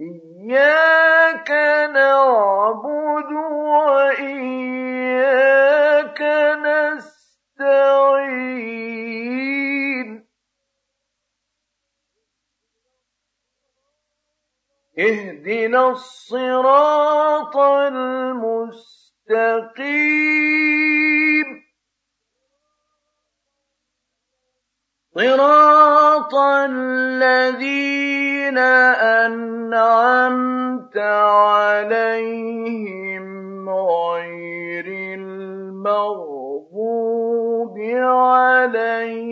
إياك نعبد وإياك نستعين. اهدنا الصراط المستقيم. صراط الذين أنعمت عليهم غير المغضوب عليهم